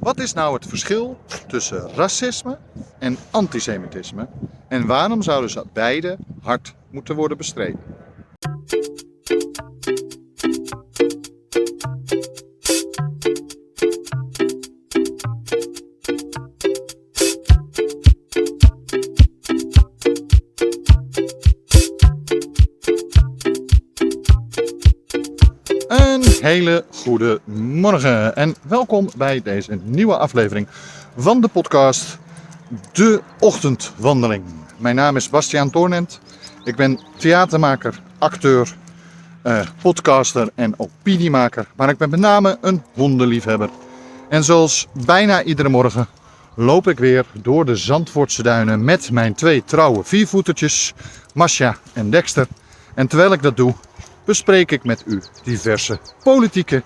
Wat is nou het verschil tussen racisme en antisemitisme? En waarom zouden ze beide hard moeten worden bestreden? Hele goede morgen en welkom bij deze nieuwe aflevering van de podcast De Ochtendwandeling. Mijn naam is Bastiaan Toornent. Ik ben theatermaker, acteur, eh, podcaster en opiniemaker. Maar ik ben met name een hondenliefhebber. En zoals bijna iedere morgen loop ik weer door de Zandvoortse duinen met mijn twee trouwe viervoetertjes, Masha en Dexter. En terwijl ik dat doe, bespreek ik met u diverse politieke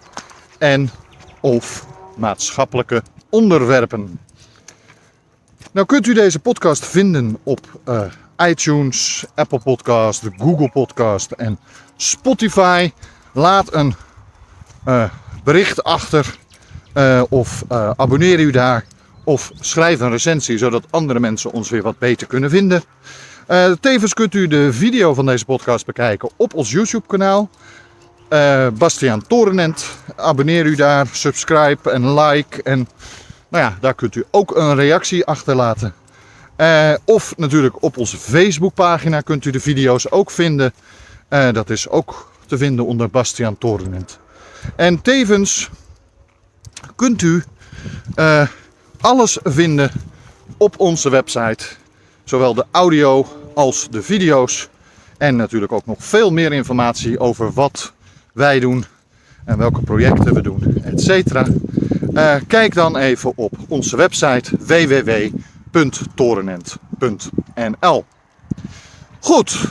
en of maatschappelijke onderwerpen. Nou kunt u deze podcast vinden op eh, iTunes, Apple Podcast, Google Podcast en Spotify. Laat een eh, bericht achter eh, of abonneer u daar of schrijf een recensie zodat andere mensen ons weer wat beter kunnen vinden. Eh, tevens kunt u de video van deze podcast bekijken op ons YouTube kanaal. Eh Bastiaan Torenent. Abonneer u daar, subscribe en like. En nou ja, daar kunt u ook een reactie achterlaten. Eh, of natuurlijk op onze Facebookpagina kunt u de video's ook vinden. Dat is ook te vinden onder Bastiaan Torenent. En tevens kunt u alles vinden op onze website. Zowel de audio als de video's. En natuurlijk ook nog veel meer informatie over wat wij doen en welke projecten we doen, et cetera. Eh, kijk dan even op onze website www.torenent.nl. Goed,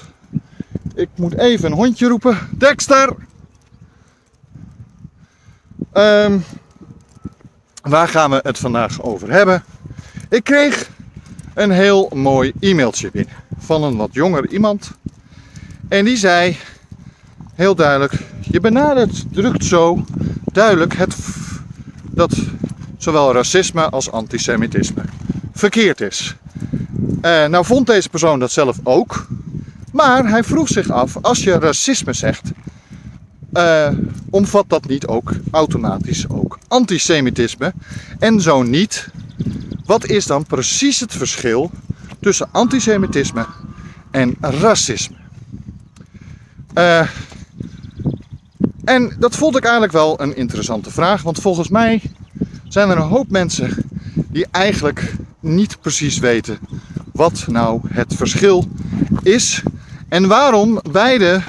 ik moet even een hondje roepen. Dexter! Ehm, waar gaan we het vandaag over hebben? Ik kreeg een heel mooi e-mailtje binnen van een wat jonger iemand. En die zei heel duidelijk: Je benadert drukt zo duidelijk het, dat zowel racisme als antisemitisme verkeerd is. Eh, nou vond deze persoon dat zelf ook. Maar hij vroeg zich af: als je racisme zegt, eh, omvat dat niet ook automatisch ook antisemitisme? En zo niet, wat is dan precies het verschil tussen antisemitisme en racisme? Eh, en dat vond ik eigenlijk wel een interessante vraag, want volgens mij zijn er een hoop mensen die eigenlijk niet precies weten wat nou het verschil is en waarom beide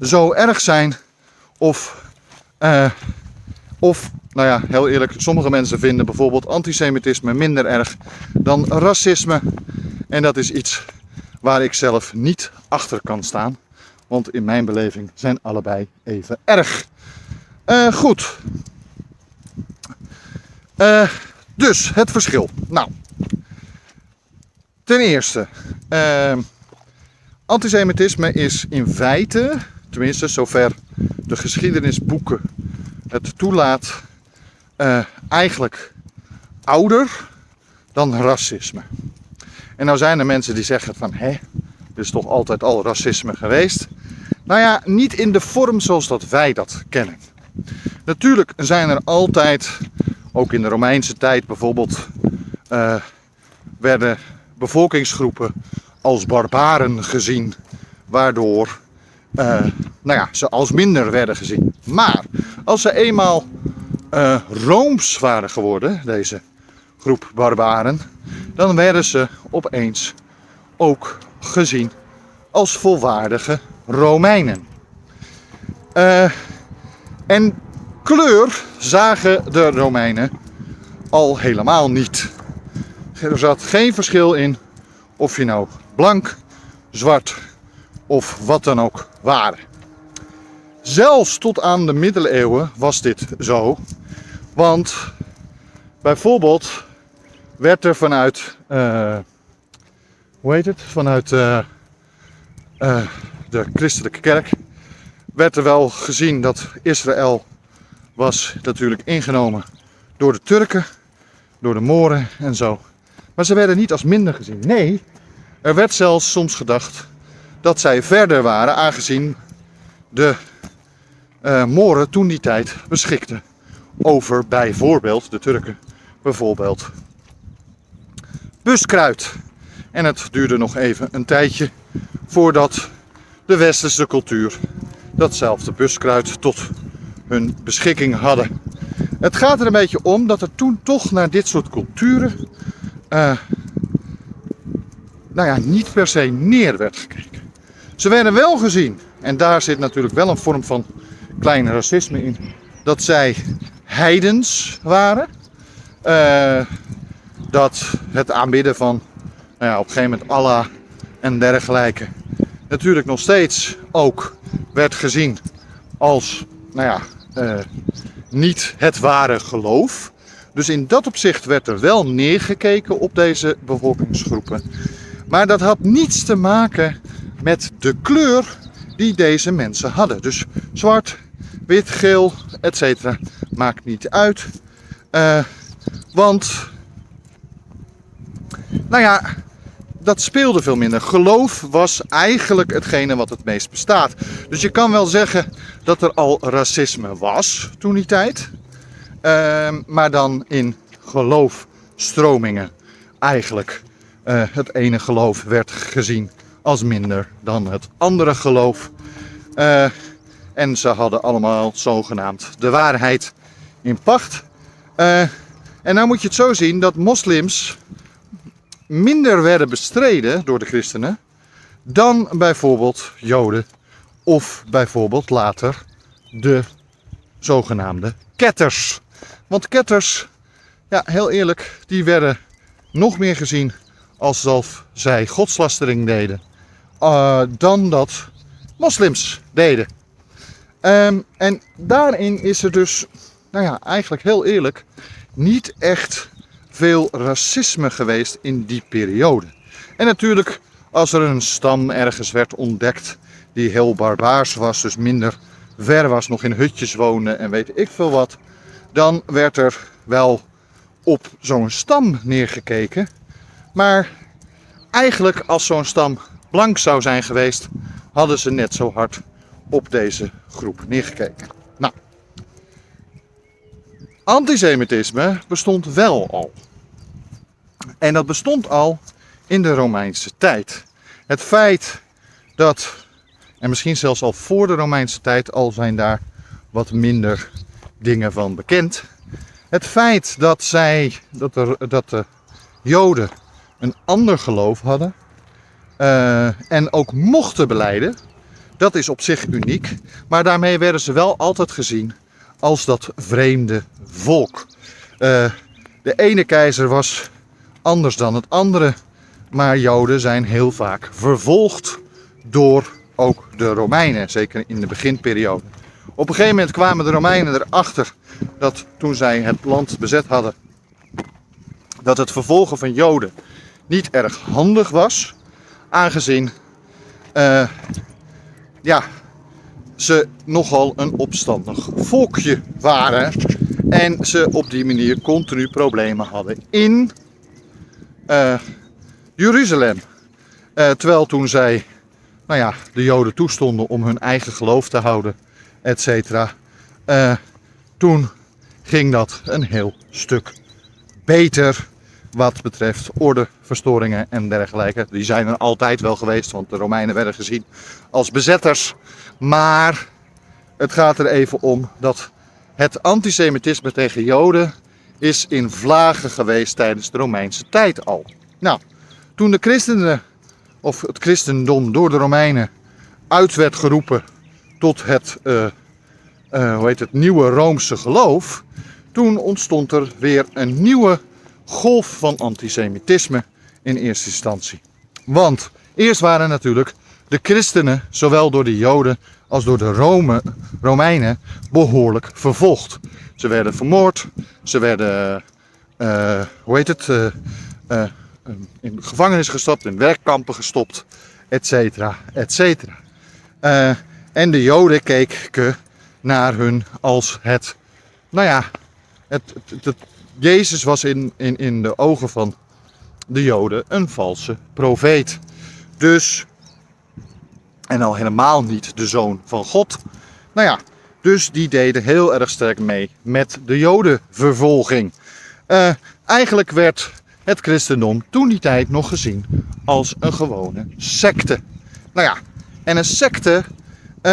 zo erg zijn of, eh, of nou ja, heel eerlijk, sommige mensen vinden bijvoorbeeld antisemitisme minder erg dan racisme. En dat is iets waar ik zelf niet achter kan staan. Want in mijn beleving zijn allebei even erg. Eh, goed. Eh, dus het verschil. Nou, ten eerste, eh, antisemitisme is in feite, tenminste zover de geschiedenisboeken het toelaat, eh, eigenlijk ouder dan racisme. En nou zijn er mensen die zeggen van, hè, er is toch altijd al racisme geweest. Nou ja, niet in de vorm zoals dat wij dat kennen. Natuurlijk zijn er altijd, ook in de Romeinse tijd bijvoorbeeld, eh, werden bevolkingsgroepen als barbaren gezien, waardoor eh, nou ja, ze als minder werden gezien. Maar als ze eenmaal eh, rooms waren geworden, deze groep barbaren, dan werden ze opeens ook gezien als volwaardige Romeinen. Eh, en kleur zagen de Romeinen al helemaal niet. Er zat geen verschil in of je nou blank, zwart of wat dan ook waren. Zelfs tot aan de middeleeuwen was dit zo. Want bijvoorbeeld werd er vanuit, eh, hoe heet het, vanuit eh, eh, de christelijke kerk, werd er wel gezien dat Israël was natuurlijk ingenomen door de Turken, door de Moren en zo. Maar ze werden niet als minder gezien. Nee, er werd zelfs soms gedacht dat zij verder waren, aangezien de Moren toen die tijd beschikten over bijvoorbeeld de Turken, bijvoorbeeld buskruid. En het duurde nog even een tijdje voordat de westerse cultuur datzelfde buskruid tot hun beschikking hadden. Het gaat er een beetje om dat er toen toch naar dit soort culturen uh, nou ja, niet per se neer werd gekeken. Ze werden wel gezien, en daar zit natuurlijk wel een vorm van klein racisme in, dat zij heidens waren. Uh, dat het aanbidden van nou ja, op een gegeven moment Allah en dergelijke natuurlijk nog steeds ook werd gezien als nou ja, uh, niet het ware geloof. Dus in dat opzicht werd er wel neergekeken op deze bevolkingsgroepen. Maar dat had niets te maken met de kleur die deze mensen hadden. Dus zwart, wit, geel, etc. maakt niet uit. Uh, want, nou ja, dat speelde veel minder. Geloof was eigenlijk hetgene wat het meest bestaat. Dus je kan wel zeggen dat er al racisme was toen die tijd. Uh, maar dan in geloofstromingen eigenlijk. Uh, het ene geloof werd gezien als minder dan het andere geloof. Uh, en ze hadden allemaal zogenaamd de waarheid in pacht. Uh, en nou moet je het zo zien dat moslims minder werden bestreden door de christenen dan bijvoorbeeld Joden of bijvoorbeeld later de zogenaamde ketters. Want ketters, ja, heel eerlijk, die werden nog meer gezien alsof zij godslastering deden uh, dan dat moslims deden. Um, en daarin is er dus, nou ja, eigenlijk heel eerlijk, niet echt veel racisme geweest in die periode. En natuurlijk, als er een stam ergens werd ontdekt die heel barbaars was, dus minder ver was, nog in hutjes woonde en weet ik veel wat, dan werd er wel op zo'n stam neergekeken. Maar eigenlijk als zo'n stam blank zou zijn geweest, hadden ze net zo hard op deze groep neergekeken. Nou, antisemitisme bestond wel al. En dat bestond al in de Romeinse tijd. Het feit dat, en misschien zelfs al voor de Romeinse tijd, al zijn daar wat minder dingen van bekend. Het feit dat zij, dat, er, dat de Joden een ander geloof hadden uh, en ook mochten beleiden, dat is op zich uniek. Maar daarmee werden ze wel altijd gezien als dat vreemde volk. Uh, de ene keizer was anders dan het andere. Maar Joden zijn heel vaak vervolgd door ook de Romeinen, zeker in de beginperiode. Op een gegeven moment kwamen de Romeinen erachter dat toen zij het land bezet hadden, dat het vervolgen van Joden niet erg handig was, aangezien uh, ja, ze nogal een opstandig volkje waren en ze op die manier continu problemen hadden in uh, Jeruzalem. Uh, terwijl toen zij nou ja, de Joden toestonden om hun eigen geloof te houden, et cetera, uh, toen ging dat een heel stuk beter wat betreft ordeverstoringen en dergelijke. Die zijn er altijd wel geweest, want de Romeinen werden gezien als bezetters. Maar het gaat er even om dat het antisemitisme tegen Joden is in vlagen geweest tijdens de Romeinse tijd al. Nou, toen de christenen, of het christendom door de Romeinen uit werd geroepen tot het, uh, uh, hoe heet het nieuwe Roomse geloof, toen ontstond er weer een nieuwe golf van antisemitisme in eerste instantie. Want eerst waren natuurlijk de christenen, zowel door de Joden als door de Rome, Romeinen, behoorlijk vervolgd. Ze werden vermoord, ze werden, uh, hoe heet het, uh, in gevangenis gestopt, in werkkampen gestopt, et cetera, et cetera. en de Joden keken naar hun als het, nou ja, het, het Jezus was in, in, in de ogen van de Joden een valse profeet. Dus, en al helemaal niet de zoon van God. Nou ja, dus die deden heel erg sterk mee met de Jodenvervolging. Uh, eigenlijk werd het christendom toen die tijd nog gezien als een gewone secte. Nou ja, en een secte, uh,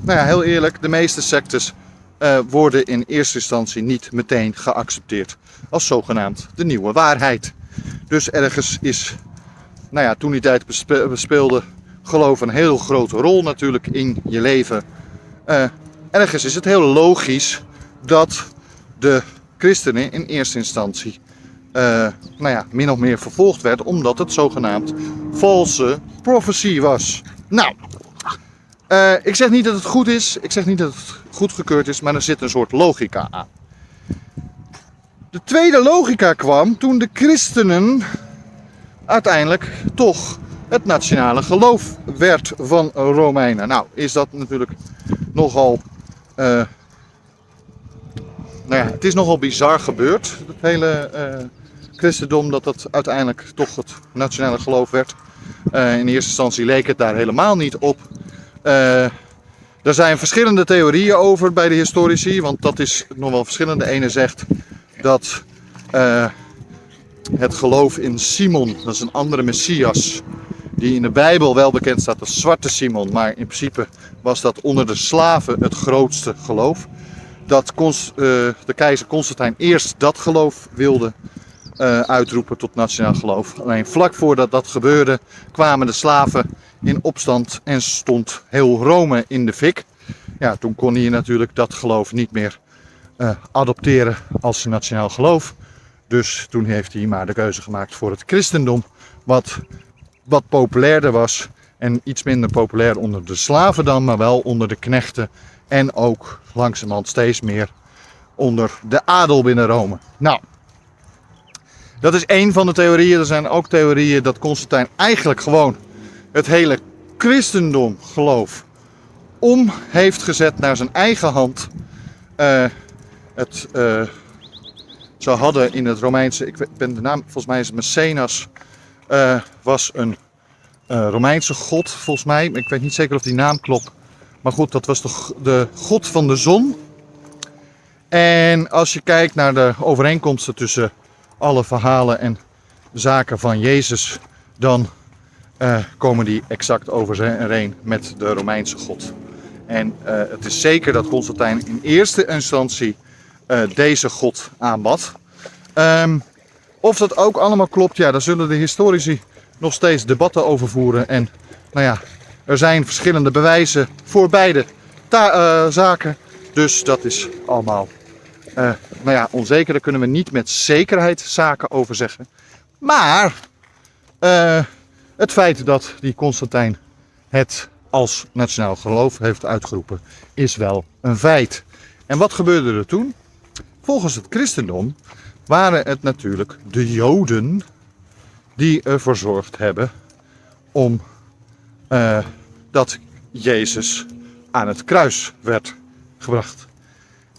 nou ja, heel eerlijk, de meeste sectes uh, worden in eerste instantie niet meteen geaccepteerd als zogenaamd de nieuwe waarheid. Dus ergens is, nou ja, toen die tijd bespeelde geloof een heel grote rol natuurlijk in je leven. Uh, ergens is het heel logisch dat de christenen in eerste instantie uh, nou ja, min of meer vervolgd werd, omdat het zogenaamd valse prophecy was. Nou, uh, ik zeg niet dat het goed is, ik zeg niet dat het goedgekeurd is, maar er zit een soort logica aan. De tweede logica kwam toen de christenen uiteindelijk toch het nationale geloof werd van Romeinen. Nou, is dat natuurlijk nogal. Uh, nou ja, het is nogal bizar gebeurd, het hele uh, christendom, dat het uiteindelijk toch het nationale geloof werd. In eerste instantie leek het daar helemaal niet op. Er zijn verschillende theorieën over bij de historici, want dat is nog wel verschillend. De ene zegt dat uh, het geloof in Simon, dat is een andere Messias, die in de Bijbel wel bekend staat als Zwarte Simon, maar in principe was dat onder de slaven het grootste geloof. Dat uh, de keizer Constantijn eerst dat geloof wilde uh, uitroepen tot nationaal geloof. Alleen vlak voordat dat gebeurde kwamen de slaven in opstand en stond heel Rome in de fik. Ja, toen kon hij natuurlijk dat geloof niet meer uh, adopteren als nationaal geloof. Dus toen heeft hij maar de keuze gemaakt voor het christendom, wat wat populairder was en iets minder populair onder de slaven dan, maar wel onder de knechten en ook langzamerhand steeds meer onder de adel binnen Rome. Nou, dat is één van de theorieën. Er zijn ook theorieën dat Constantijn eigenlijk gewoon het hele christendom geloof om heeft gezet naar zijn eigen hand. Uh, het, uh, ze hadden in het Romeinse, ik ben de naam, volgens mij is het Mecenas, uh, was een Romeinse god, volgens mij. Ik weet niet zeker of die naam klopt. Maar goed, dat was de god van de zon. En als je kijkt naar de overeenkomsten tussen alle verhalen en zaken van Jezus, dan uh, komen die exact overeen met de Romeinse god. En uh, het is zeker dat Constantijn in eerste instantie uh, deze god aanbad. Um, of dat ook allemaal klopt, ja, daar zullen de historici nog steeds debatten over voeren. En nou ja, er zijn verschillende bewijzen voor beide zaken. Dus dat is allemaal uh, nou ja, onzeker. Daar kunnen we niet met zekerheid zaken over zeggen. Maar uh, het feit dat die Constantijn het als nationaal geloof heeft uitgeroepen, is wel een feit. En wat gebeurde er toen? Volgens het christendom waren het natuurlijk de Joden die ervoor zorgd hebben om uh, dat Jezus aan het kruis werd gebracht.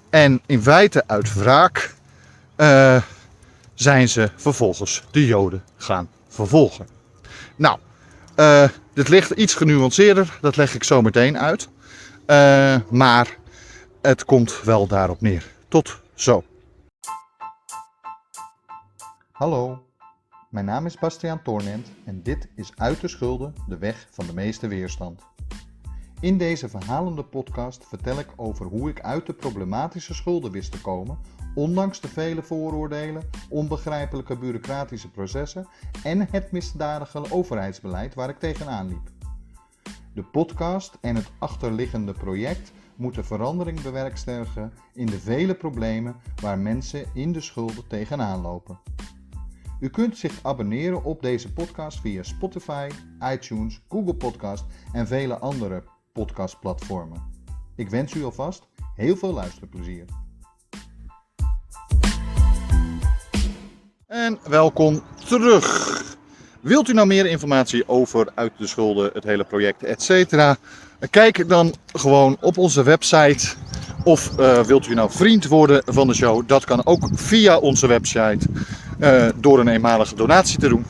En in feite uit wraak uh, zijn ze vervolgens de Joden gaan vervolgen. Nou, uh, dit ligt iets genuanceerder, dat leg ik zo meteen uit. Uh, maar het komt wel daarop neer. Tot zo. Hallo, mijn naam is Bastiaan Toornent en dit is Uit de Schulden, de weg van de meeste weerstand. In deze verhalende podcast vertel ik over hoe ik uit de problematische schulden wist te komen, ondanks de vele vooroordelen, onbegrijpelijke bureaucratische processen en het misdadige overheidsbeleid waar ik tegenaan liep. De podcast en het achterliggende project moeten verandering bewerkstelligen in de vele problemen waar mensen in de schulden tegenaan lopen. U kunt zich abonneren op deze podcast via Spotify, iTunes, Google Podcast en vele andere podcastplatformen. Ik wens u alvast heel veel luisterplezier. En welkom terug. Wilt u nou meer informatie over Uit de Schulden, het hele project, etc. Kijk dan gewoon op onze website Of uh, wilt u nou vriend worden van de show? Dat kan ook via onze website uh, door een eenmalige donatie te doen.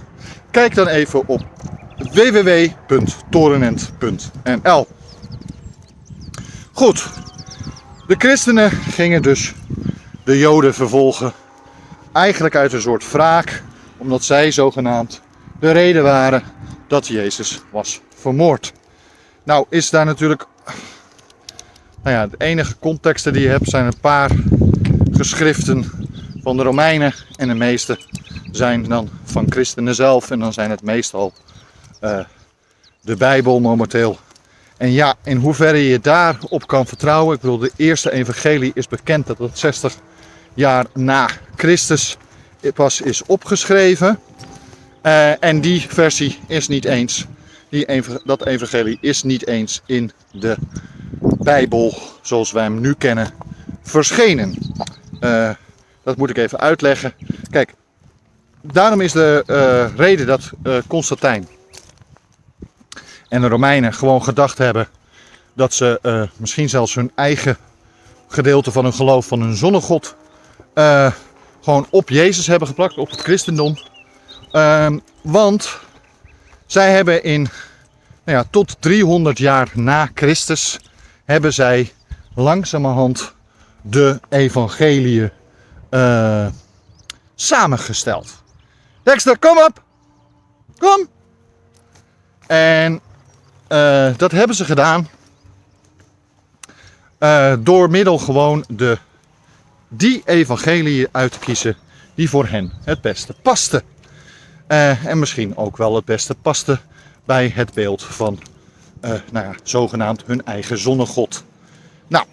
Kijk dan even op www.torenent.nl. Goed, de christenen gingen dus de Joden vervolgen. Eigenlijk uit een soort wraak, omdat zij zogenaamd de reden waren dat Jezus was vermoord. Nou is daar natuurlijk, nou ja, de enige contexten die je hebt zijn een paar geschriften van de Romeinen en de meeste zijn dan van christenen zelf en dan zijn het meestal uh, de Bijbel momenteel. En ja, in hoeverre je daarop kan vertrouwen. Ik bedoel, de eerste evangelie is bekend dat het 60 jaar na Christus pas is opgeschreven. Uh, en die versie is niet eens, die, dat evangelie is niet eens in de Bijbel zoals wij hem nu kennen verschenen. Uh, dat moet ik even uitleggen. Kijk, daarom is de uh, reden dat Constantijn en de Romeinen gewoon gedacht hebben dat ze uh, misschien zelfs hun eigen gedeelte van hun geloof van hun zonnegod uh, gewoon op Jezus hebben geplakt, op het christendom. Uh, want zij hebben in, nou ja, tot 300 jaar na Christus, hebben zij langzamerhand de evangelie uh, samengesteld. Dexter, kom op! Kom! En uh, dat hebben ze gedaan uh, door middel gewoon de, die evangelie uit te kiezen die voor hen het beste paste. Uh, en misschien ook wel het beste paste bij het beeld van nou ja, zogenaamd hun eigen zonnegod. Nou,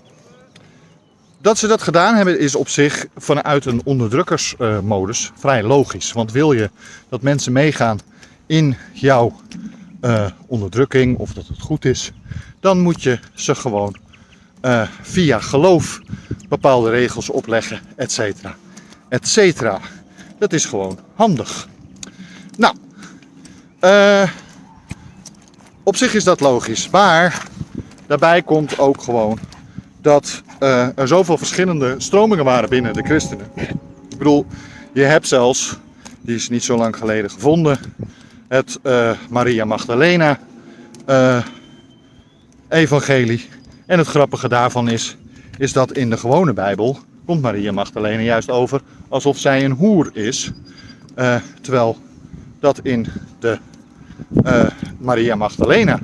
dat ze dat gedaan hebben is op zich vanuit een onderdrukkersmodus vrij logisch. Want wil je dat mensen meegaan in jouw uh, onderdrukking of dat het goed is, dan moet je ze gewoon uh, via geloof bepaalde regels opleggen, et cetera, et cetera. Dat is gewoon handig. Nou, uh, op zich is dat logisch, maar daarbij komt ook gewoon dat er zoveel verschillende stromingen waren binnen de christenen. Ik bedoel, je hebt zelfs, die is niet zo lang geleden gevonden, het uh, Maria Magdalena uh, evangelie. En het grappige daarvan is, is dat in de gewone Bijbel komt Maria Magdalena juist over alsof zij een hoer is. Uh, terwijl dat in de Maria Magdalena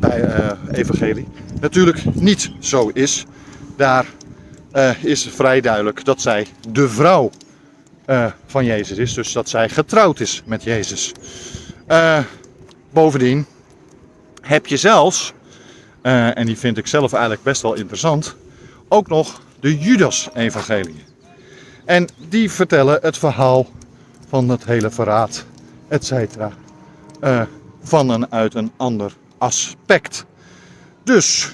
bij, evangelie natuurlijk niet zo is. Daar is vrij duidelijk dat zij de vrouw uh, van Jezus is. Dus dat zij getrouwd is met Jezus. Uh, bovendien heb je zelfs, uh, en die vind ik zelf eigenlijk best wel interessant, ook nog de Judas-evangelie. En die vertellen het verhaal van het hele verraad, et cetera, van een uit een ander aspect. Dus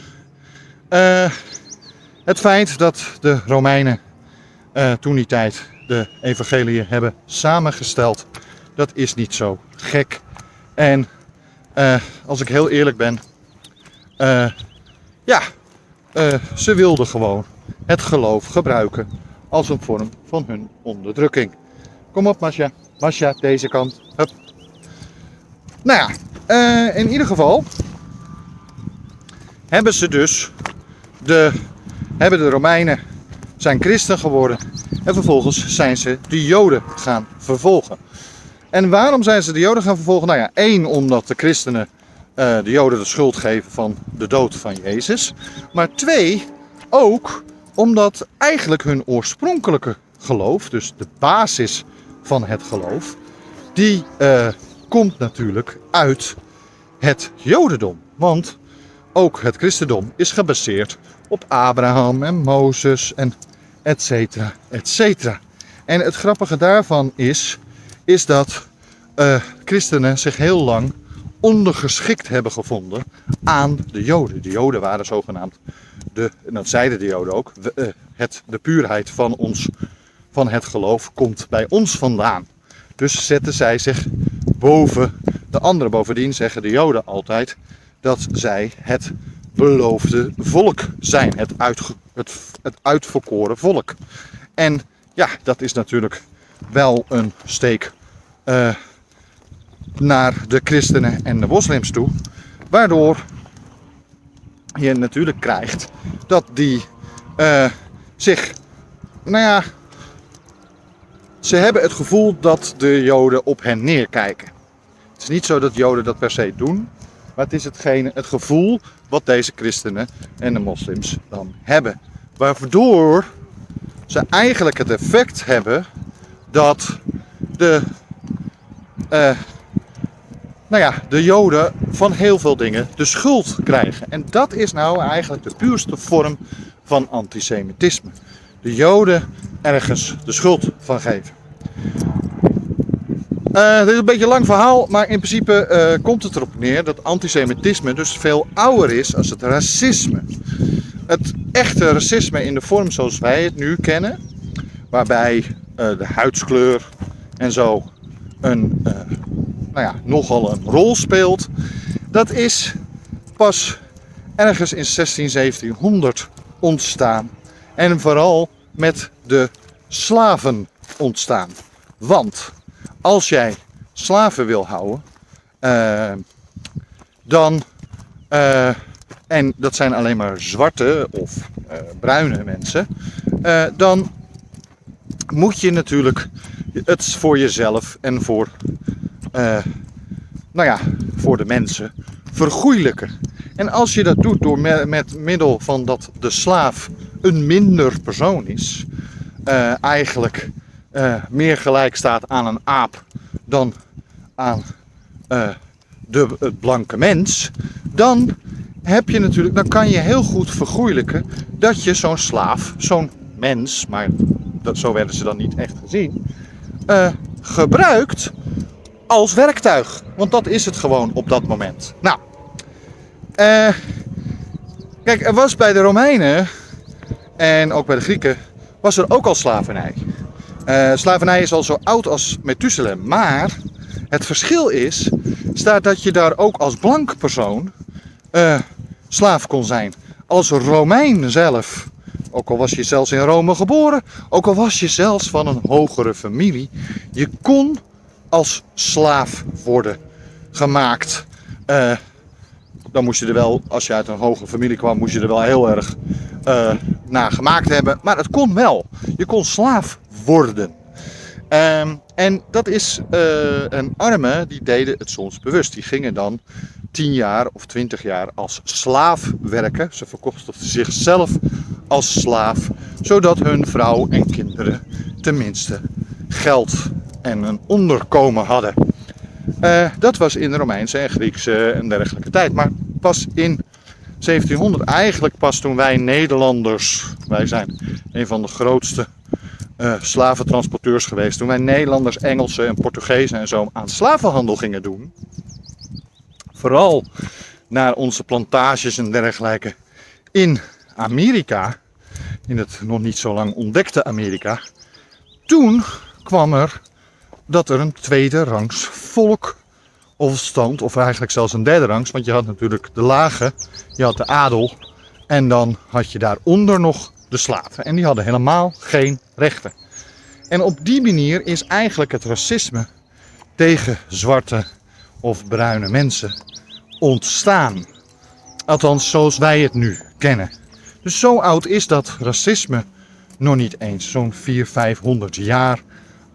het feit dat de Romeinen toen die tijd de evangelie hebben samengesteld. Dat is niet zo gek. En uh, als ik heel eerlijk ben, uh, ja, uh, ze wilden gewoon het geloof gebruiken als een vorm van hun onderdrukking. Kom op, Masja. Masja, deze kant. Hup. Nou ja, in ieder geval hebben ze dus de, hebben de Romeinen zijn christen geworden en vervolgens zijn ze de Joden gaan vervolgen. En waarom zijn ze de Joden gaan vervolgen? Nou ja, één, omdat de christenen uh, de Joden de schuld geven van de dood van Jezus. Maar twee, ook omdat eigenlijk hun oorspronkelijke geloof, dus de basis van het geloof, die uh, komt natuurlijk uit het Jodendom. Want ook het christendom is gebaseerd op Abraham en Mozes en et cetera, et cetera. En het grappige daarvan is, is dat uh, christenen zich heel lang ondergeschikt hebben gevonden aan de Joden. De Joden waren zogenaamd, de, en dat zeiden de Joden ook, uh, het, de puurheid van, ons, van het geloof komt bij ons vandaan. Dus zetten zij zich boven de anderen. Bovendien zeggen de Joden altijd dat zij het beloofde volk zijn. Het, uitge, het, het uitverkoren volk. En ja, dat is natuurlijk wel een steek uh, naar de christenen en de moslims toe. Waardoor je natuurlijk krijgt dat die uh, zich, nou ja, ze hebben het gevoel dat de Joden op hen neerkijken. Het is niet zo dat Joden dat per se doen, maar het is hetgene, het gevoel wat deze christenen en de moslims dan hebben. Waardoor ze eigenlijk het effect hebben dat de, uh, nou ja, de Joden van heel veel dingen de schuld krijgen. En dat is nou eigenlijk de puurste vorm van antisemitisme. De Joden ergens de schuld van geven. Uh, dit is een beetje een lang verhaal, maar in principe uh, komt het erop neer dat antisemitisme dus veel ouder is als het racisme. Het echte racisme in de vorm zoals wij het nu kennen, waarbij uh, de huidskleur en zo een, nou ja, nogal een rol speelt, dat is pas ergens in 16, 1700 ontstaan. En vooral met de slaven ontstaan. Want als jij slaven wil houden, uh, dan, uh, en dat zijn alleen maar zwarte of uh, bruine mensen, dan moet je natuurlijk het voor jezelf en voor, nou ja, voor de mensen vergoeilijken. En als je dat doet door met middel van dat de slaaf een minder persoon is, eigenlijk uh, meer gelijk staat aan een aap dan aan uh, de, het blanke mens, dan heb je natuurlijk, dan kan je heel goed vergoeilijken dat je zo'n slaaf, zo'n mens, maar dat, zo werden ze dan niet echt gezien, uh, gebruikt als werktuig. Want dat is het gewoon op dat moment. Nou, kijk, er was bij de Romeinen en ook bij de Grieken, was er ook al slavernij. Uh, slavernij is al zo oud als Methuselem. Maar het verschil is, staat dat je daar ook als blank persoon uh, slaaf kon zijn. Als Romein zelf. Ook al was je zelfs in Rome geboren, ook al was je zelfs van een hogere familie, je kon als slaaf worden gemaakt. Uh, dan moest je er wel, als je uit een hoge familie kwam, moest je er wel heel erg naar gemaakt hebben. Maar het kon wel. Je kon slaaf worden. Um, en dat is uh, een arme, die deden het soms bewust. Die gingen dan 10 jaar of 20 jaar als slaaf werken. Ze verkochten zichzelf als slaaf, zodat hun vrouw en kinderen tenminste geld en een onderkomen hadden. Uh, dat was in de Romeinse en Griekse en dergelijke tijd. Maar pas in 1700, eigenlijk pas toen wij Nederlanders, wij zijn een van de grootste uh, slaventransporteurs geweest. Toen wij Nederlanders, Engelsen en Portugezen en zo aan slavenhandel gingen doen. Vooral naar onze plantages en dergelijke in Amerika. In het nog niet zo lang ontdekte Amerika. Toen kwam er dat er een tweede rangs volk of stand, of eigenlijk zelfs een derde rangs, want je had natuurlijk de lage, je had de adel en dan had je daaronder nog de slaven. En die hadden helemaal geen rechten. En op die manier is eigenlijk het racisme tegen zwarte of bruine mensen ontstaan. Althans, zoals wij het nu kennen. Dus zo oud is dat racisme nog niet eens. Zo'n 400, 500 jaar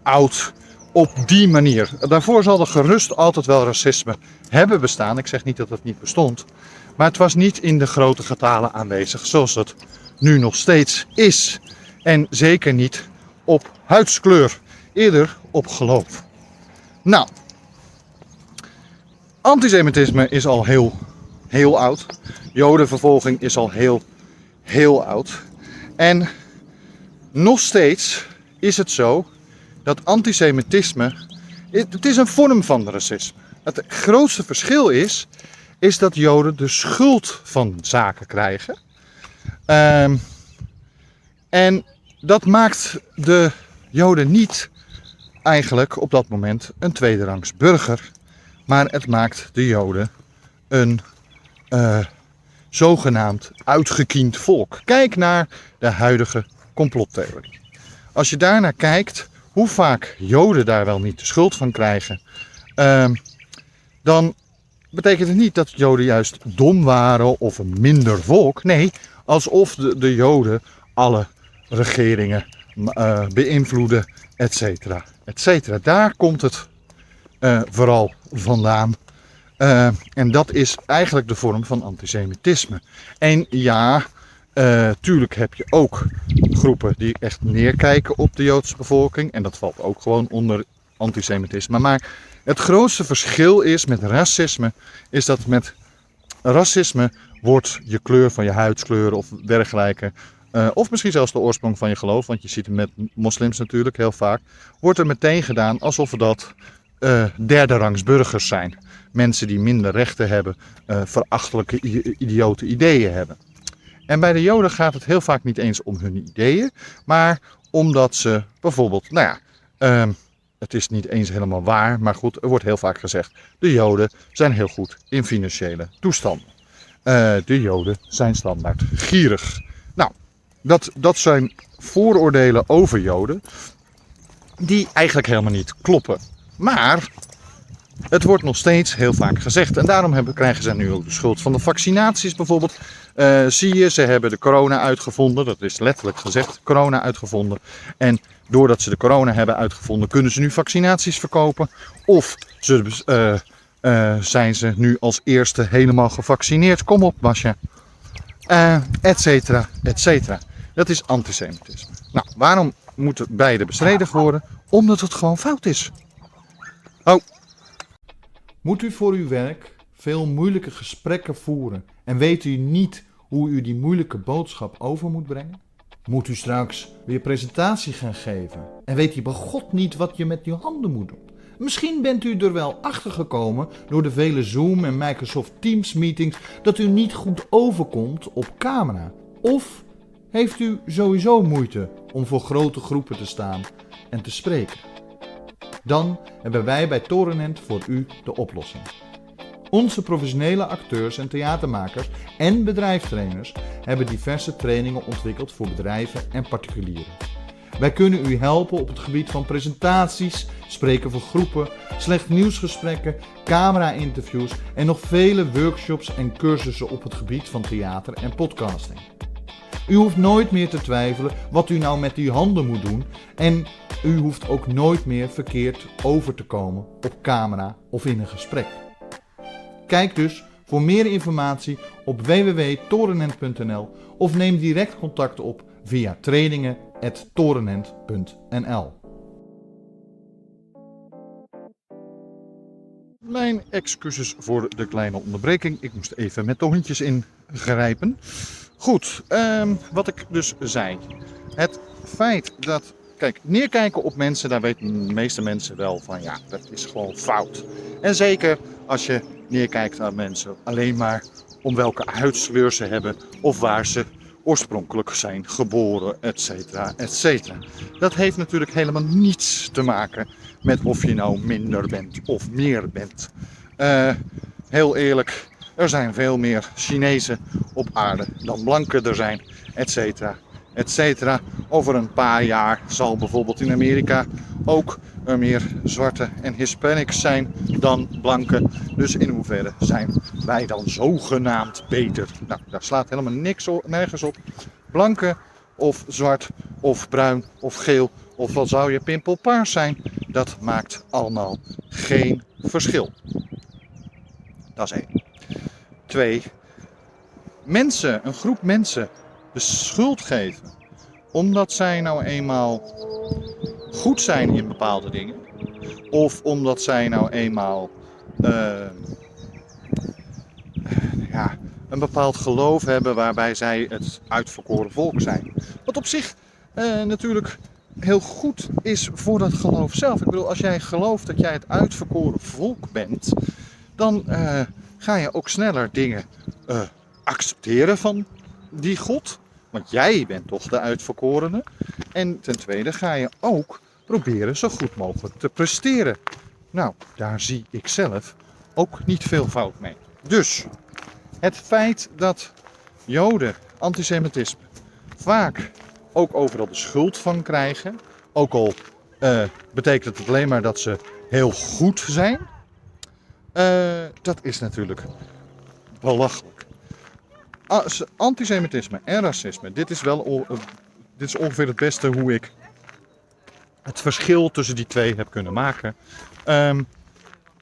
oud op die manier. Daarvoor zal er gerust altijd wel racisme hebben bestaan. Ik zeg niet dat het niet bestond. Maar het was niet in de grote getalen aanwezig zoals dat nu nog steeds is. En zeker niet op huidskleur, eerder op geloof. Nou, antisemitisme is al heel, heel oud. Jodenvervolging is al heel, heel oud. En nog steeds is het zo dat antisemitisme, het is een vorm van racisme. Het grootste verschil is, is dat Joden de schuld van zaken krijgen. Um, en dat maakt de Joden niet eigenlijk op dat moment een tweederangs burger. Maar het maakt de Joden een uh, zogenaamd uitgekiend volk. Kijk naar de huidige complottheorie. Als je daarnaar kijkt, hoe vaak Joden daar wel niet de schuld van krijgen, ehm, dan betekent het niet dat Joden juist dom waren of een minder volk. Nee, alsof de, de Joden alle regeringen uh, beïnvloeden, et cetera, et cetera. Daar komt het uh, vooral vandaan. Uh, en dat is eigenlijk de vorm van antisemitisme. En ja, tuurlijk heb je ook groepen die echt neerkijken op de Joodse bevolking. En dat valt ook gewoon onder antisemitisme. Maar het grootste verschil is met racisme, is dat met racisme wordt je kleur van je huidskleur of dergelijke, uh, of misschien zelfs de oorsprong van je geloof, want je ziet het met moslims natuurlijk heel vaak, wordt er meteen gedaan alsof dat uh, derde rangs burgers zijn. Mensen die minder rechten hebben, uh, verachtelijke, idiote ideeën hebben. En bij de Joden gaat het heel vaak niet eens om hun ideeën, maar omdat ze bijvoorbeeld, nou ja, uh, het is niet eens helemaal waar, maar goed, er wordt heel vaak gezegd: de Joden zijn heel goed in financiële toestanden. Uh, de Joden zijn standaard gierig. Nou, dat, dat zijn vooroordelen over Joden die eigenlijk helemaal niet kloppen. Maar het wordt nog steeds heel vaak gezegd. En daarom hebben, krijgen ze nu ook de schuld van de vaccinaties bijvoorbeeld. Uh, zie je, ze hebben de corona uitgevonden. Dat is letterlijk gezegd, corona uitgevonden. En doordat ze de corona hebben uitgevonden, kunnen ze nu vaccinaties verkopen. Of ze, uh, uh, zijn ze nu als eerste helemaal gevaccineerd. Kom op, Basje. et cetera, et cetera. Dat is antisemitisme. Nou, waarom moeten beide bestreden worden? Omdat het gewoon fout is. Oh. Moet u voor uw werk veel moeilijke gesprekken voeren en weet u niet hoe u die moeilijke boodschap over moet brengen? Moet u straks weer presentatie gaan geven en weet u bij God niet wat je met uw handen moet doen? Misschien bent u er wel achter gekomen door de vele Zoom en Microsoft Teams meetings dat u niet goed overkomt op camera. Of heeft u sowieso moeite om voor grote groepen te staan en te spreken? Dan hebben wij bij Torenent voor u de oplossing. Onze professionele acteurs en theatermakers en bedrijfstrainers hebben diverse trainingen ontwikkeld voor bedrijven en particulieren. Wij kunnen u helpen op het gebied van presentaties, spreken voor groepen, slecht nieuwsgesprekken, camera-interviews en nog vele workshops en cursussen op het gebied van theater en podcasting. U hoeft nooit meer te twijfelen wat u nou met uw handen moet doen en u hoeft ook nooit meer verkeerd over te komen op camera of in een gesprek. Kijk dus voor meer informatie op www.torenent.nl of neem direct contact op via trainingen.torenent.nl. Mijn excuses voor de kleine onderbreking. Ik moest even met de hondjes ingrijpen. Goed, um, wat ik dus zei. Het feit dat. Kijk, neerkijken op mensen, daar weten de meeste mensen wel van ja, dat is gewoon fout. En zeker als je neerkijkt aan mensen alleen maar om welke huidskleur ze hebben of waar ze oorspronkelijk zijn geboren, et cetera, et cetera. Dat heeft natuurlijk helemaal niets te maken met of je nou minder bent of meer bent. Uh, heel eerlijk, er zijn veel meer Chinezen op aarde dan blanken er zijn, et cetera, et cetera. Over een paar jaar zal bijvoorbeeld in Amerika ook er meer zwarte en Hispanics zijn dan blanken. Dus in hoeverre zijn wij dan zogenaamd beter? Nou, daar slaat helemaal niks nergens op. Blanke of zwart of bruin of geel of wat zou je pimpelpaars zijn, dat maakt allemaal geen verschil. Dat is één. Twee, mensen, een groep mensen de schuld geven omdat zij nou eenmaal goed zijn in bepaalde dingen, of omdat zij nou eenmaal uh, ja, een bepaald geloof hebben waarbij zij het uitverkoren volk zijn. Wat op zich uh, natuurlijk heel goed is voor dat geloof zelf. Ik bedoel, als jij gelooft dat jij het uitverkoren volk bent, dan uh, ga je ook sneller dingen uh, accepteren van die God. Want jij bent toch de uitverkorene. En ten tweede ga je ook proberen zo goed mogelijk te presteren. Nou, daar zie ik zelf ook niet veel fout mee. Dus het feit dat Joden, antisemitisme, vaak ook overal de schuld van krijgen. Ook al uh, betekent het alleen maar dat ze heel goed zijn. Uh, dat is natuurlijk belachelijk. Antisemitisme en racisme, dit is wel dit is ongeveer het beste hoe ik het verschil tussen die twee heb kunnen maken. Um,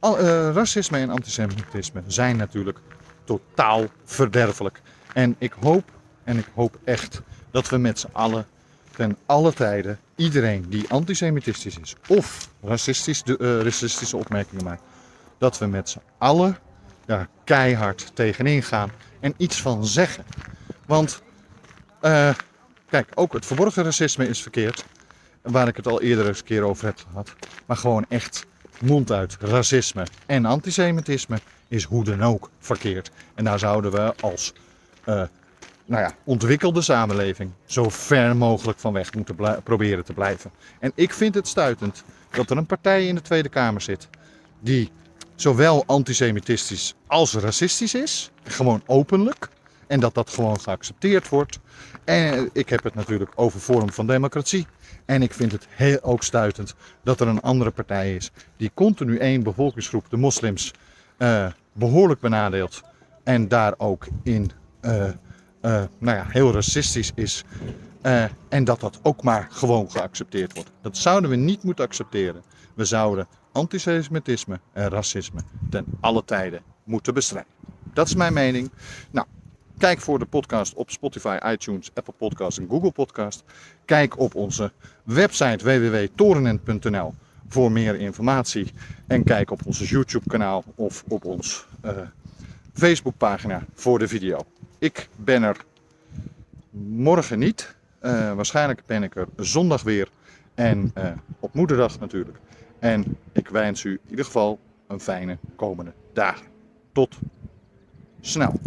uh, racisme en antisemitisme zijn natuurlijk totaal verderfelijk. En ik hoop, en ik hoop echt, dat we met z'n allen ten alle tijden iedereen die antisemitistisch is of racistisch, de, uh, racistische opmerkingen maakt, dat we met z'n allen daar keihard tegenin gaan en iets van zeggen. Want, uh, kijk, ook het verborgen racisme is verkeerd, waar ik het al eerder eens een keer over heb gehad. Maar gewoon echt mond uit racisme en antisemitisme is hoe dan ook verkeerd. En daar zouden we als uh, nou ja, ontwikkelde samenleving zo ver mogelijk van weg moeten proberen te blijven. En ik vind het stuitend dat er een partij in de Tweede Kamer zit die zowel antisemitistisch als racistisch is, gewoon openlijk, en dat dat gewoon geaccepteerd wordt. En ik heb het natuurlijk over vorm van democratie. En ik vind het heel ook stuitend dat er een andere partij is die continu één bevolkingsgroep, de moslims, uh, behoorlijk benadeelt. En daar ook in uh, uh, nou ja, heel racistisch is. En dat dat ook maar gewoon geaccepteerd wordt. Dat zouden we niet moeten accepteren. We zouden antisemitisme en racisme ten alle tijden moeten bestrijden. Dat is mijn mening. Nou, kijk voor de podcast op Spotify, iTunes, Apple Podcasts en Google Podcast. Kijk op onze website www.torenent.nl voor meer informatie. En kijk op onze YouTube kanaal of op ons uh, Facebook pagina voor de video. Ik ben er morgen niet. Uh, waarschijnlijk ben ik er zondag weer. En uh, op moederdag natuurlijk. En ik wens u in ieder geval een fijne komende dagen. Tot snel.